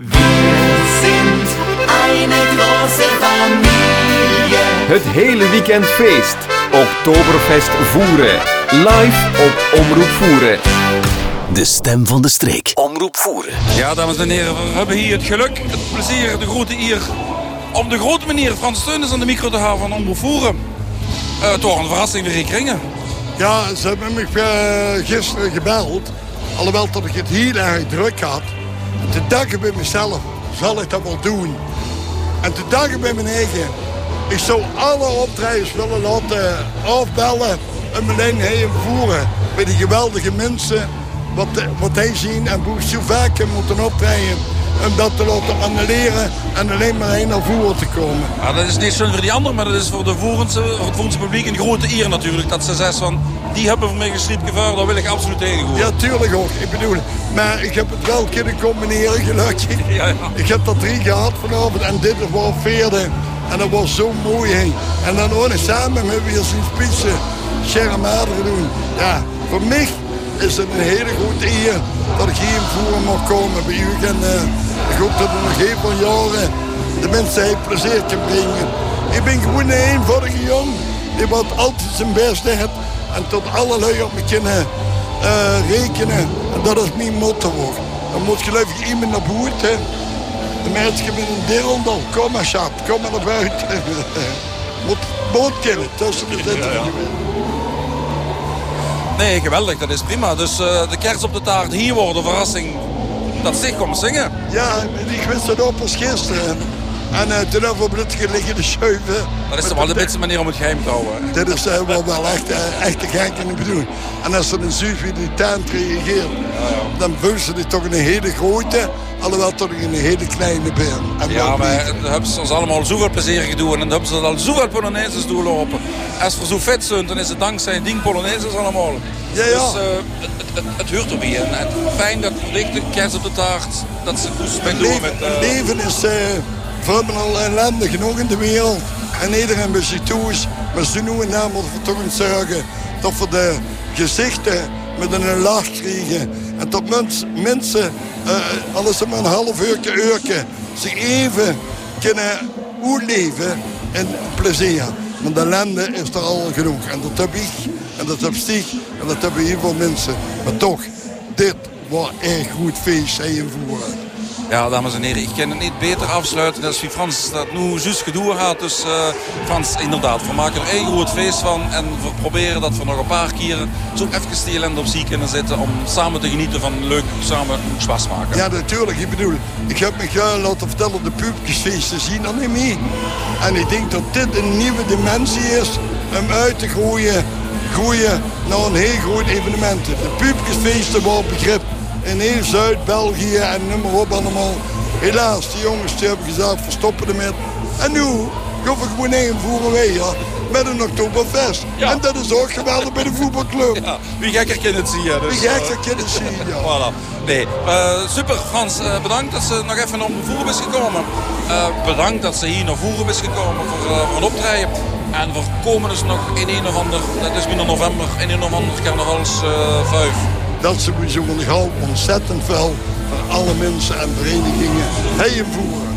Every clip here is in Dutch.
Wir sind eine große Familie. Het hele weekend feest. Oktoberfest Voeren. Live op Omroep Voeren. De stem van de streek. Omroep voeren. Ja, dames en heren, we hebben hier het geluk, het plezier, de grote eer... om de grote meneer Frans Steunis aan de micro te hebben van Omroep Voeren. Uh, toch een verrassing weer in Kringen. Ja, ze hebben me uh, gisteren gebeld. Alhoewel dat ik het heel erg druk had. Te danken bij mezelf zal ik dat wel doen. En te danken bij mijn eigen. Ik zou alle optredens willen laten afbellen en meteen heen voeren. Bij die geweldige mensen wat, wat hij zien en hoe zo vaak moeten optreden. Om dat te laten annuleren en alleen maar heen naar voren te komen. Ja, dat is niet zo voor die anderen, maar dat is voor, de voerense, voor het Voerense publiek een grote eer natuurlijk. Dat ze zegt van, die hebben voor mij geschreven gevaar, daar wil ik absoluut tegen gaan. Ja, tuurlijk ook. Ik bedoel, maar ik heb het wel kunnen combineren, gelukkig. Ja, ja. Ik heb dat drie gehad vanavond en dit was vierde. En dat was zo mooi heen. En dan ook samen hebben we hier zien spitsen, doen. Ja, voor mij is het een hele grote eer dat ik hier in Voeren mag komen bij u. En uh, ik hoop dat er nog heel veel jaren de mensen plezier kan brengen. Ik ben gewoon een eenvoudige jong die wat altijd zijn best heeft. En tot allerlei op me kunnen uh, rekenen. En dat is mijn motto. Dan moet gelukkig iemand naar buiten. De mensen met een dirndl. Kom maar, schat. Kom maar naar buiten. moet boot kennen tussen de zitten. Nee, geweldig. Dat is prima. Dus uh, de kerst op de taart hier worden, verrassing. Dat zich komt zingen. Ja, ik wist het ook pas gisteren. En uh, we bloed liggen de schuiven. Dat is toch wel de beste manier om het geheim te houden. Dit is uh, wel, wel echt, uh, echt een gek in bedoeling. En als er een zuif in die tent reageert, ja, ja. dan ze toch een hele grote, alhoewel toch een hele kleine ben. ja, maar dan hebben ze ons allemaal zoveel plezier gedaan en dan hebben ze al zoveel Polonaises doorlopen. Als we zo vet zijn, dan is het dankzij die Polonaises allemaal. Ja, ja. Dus het, het, het, huurt. En, en fijn dat de kerst op de taart, dat ze goed spelen doen met... Het leven is... We hebben al ellende genoeg in de wereld. En iedereen bij zich toe. Maar ze het namelijk voor toch zorgen. Dat we de gezichten met een lach krijgen. En dat mens, mensen, uh, alles maar een half uurtje, uurtje, zich even kunnen uitleven en plezier. Want de ellende is er al genoeg. En dat heb ik, en dat heb Stieg, en dat hebben heel veel mensen. Maar toch, dit was echt goed feest invoeren. Ja, dames en heren, ik kan het niet beter afsluiten als wie Frans dat nu juist gedoe gaat. Dus uh, Frans, inderdaad, we maken er één groot feest van. En we proberen dat we nog een paar keren zo even stil en op zie kunnen zitten. Om samen te genieten van leuk, samen spaas maken. Ja, natuurlijk. Ik bedoel, ik heb me uh, laten vertellen, de pubquizfeesten zien er niet mee. En ik denk dat dit een nieuwe dimensie is om uit te groeien, groeien naar een heel groot evenement. De pubquizfeesten waren begrip in heel Zuid-België en noem maar op allemaal. Helaas, die jongens die hebben gezegd, verstoppen ermee. En nu gaan we gewoon invoeren weer met een Oktoberfest. Ja. En dat is ook geweldig bij de voetbalclub. Ja, wie gekker kan het zien. Dus, wie gekker kan het zien, ja. voilà. Nee, uh, super Frans, uh, bedankt dat ze nog even naar Voeren is gekomen. Uh, bedankt dat ze hier naar Voeren is gekomen voor, voor een optreden. En we komen dus nog in een of ander, dat is binnen november, in een of ander carnavalsvuif dat ze zo gauw ontzettend veel voor alle mensen en verenigingen heen voeren.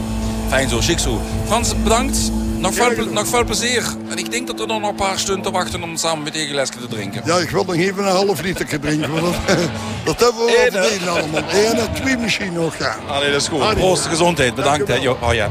Fijn zo, zo. Frans, bedankt. Nog veel, nog veel plezier. En ik denk dat we nog een paar stunden te wachten om samen met je lesje te drinken. Ja, ik wil nog even een half liter drinken. dat, dat hebben we wel verdiend allemaal. Eén en twee misschien nog, ja. Allee, dat is goed. Proost, gezondheid. Bedankt. Hè. Oh, ja.